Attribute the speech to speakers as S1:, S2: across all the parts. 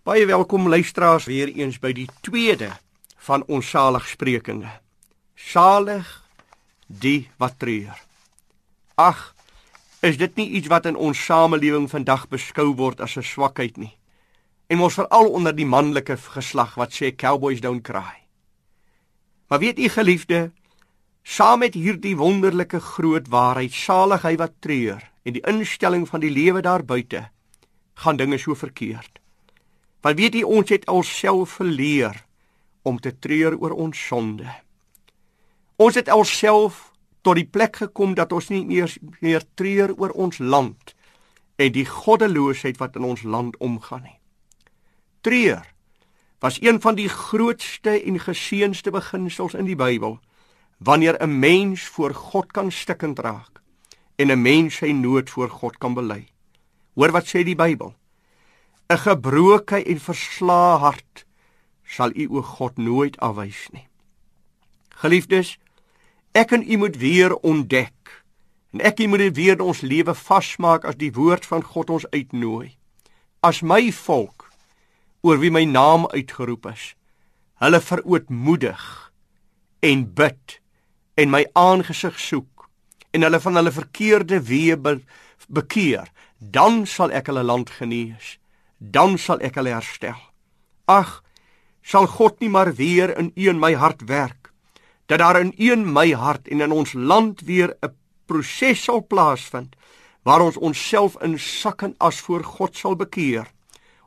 S1: Baie welkom luisteraars weer eens by die tweede van ons saligsprekinge. Salig die wat treur. Ag, is dit nie iets wat in ons samelewing vandag beskou word as 'n swakheid nie? En ons veral onder die manlike geslag wat sê cowboys don't cry. Maar weet u geliefde, saam met hierdie wonderlike groot waarheid, salig hy wat treur en die instelling van die lewe daar buite, gaan dinge so verkeerd. Want weet jy ons het alself verleer om te treur oor ons sonde. Ons het alself tot die plek gekom dat ons nie meer meer treur oor ons land en die goddeloosheid wat in ons land omgaan nie. Treur was een van die grootste en geseënde beginsels in die Bybel wanneer 'n mens voor God kan stikkend raak en 'n mens sy nood voor God kan bely. Hoor wat sê die Bybel? 'n gebroke en verslae hart sal u o God nooit afwys nie. Geliefdes, ek en u moet weer ontdek en ek moet dit weer in ons lewe vasmaak as die woord van God ons uitnooi. As my volk oor wie my naam uitgeroep is, hulle verootmoedig en bid en my aangesig soek en hulle van hulle verkeerde weë be bekeer, dan sal ek hulle land genees dan sal ek hulle herstel. Ag, sal God nie maar weer in u en my hart werk dat daar in u en my hart en in ons land weer 'n proses sal plaasvind waar ons onsself in sak en as voor God sal bekeer.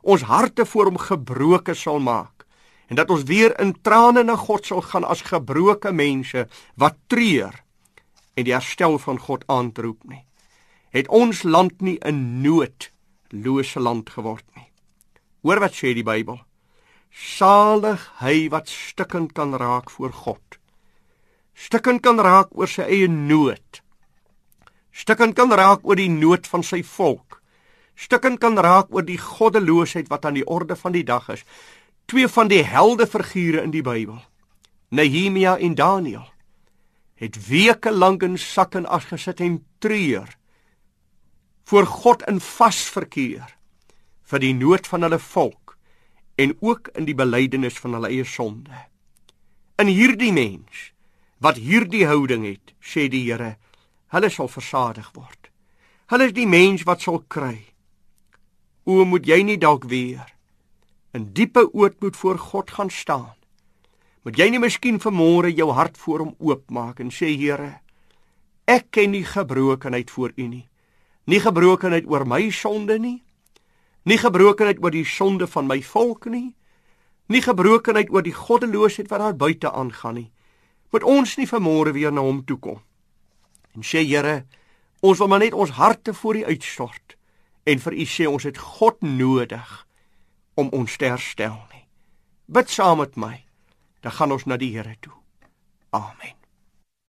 S1: Ons harte voor hom gebroke sal maak en dat ons weer in trane na God sal gaan as gebroke mense wat treur en die herstel van God aanroep nie. Het ons land nie in nood lose land geword nie. Hoor wat sê die Bybel. Salig hy wat stikkend kan raak voor God. Stikkend kan raak oor sy eie nood. Stikkend kan raak oor die nood van sy volk. Stikkend kan raak oor die goddeloosheid wat aan die orde van die dag is. Twee van die helde figure in die Bybel, Nehemia en Daniël, het weke lank in sak en as gesit en treur voor God in vas verkeer vir die nood van hulle volk en ook in die belydenis van hulle eie sonde. In hierdie mens wat hierdie houding het, sê die Here, hulle sal versadig word. Hulle is die mens wat sal kry. O, moet jy nie dalk weer in diepe ootmoed voor God gaan staan? Moet jy nie miskien vanmôre jou hart voor hom oopmaak en sê Here, ek ken nie gebrokenheid voor U nie. Nie gebrokenheid oor my sonde nie, nie gebrokenheid oor die sonde van my volk nie, nie gebrokenheid oor die goddeloosheid wat daar buite aangaan nie. Moet ons nie vanmôre weer na hom toe kom en sê Here, ons wil maar net ons harte voor U uitstort en vir U sê ons het God nodig om ons te herstel nie. Bid saam met my. Dan gaan ons na die Here toe. Amen.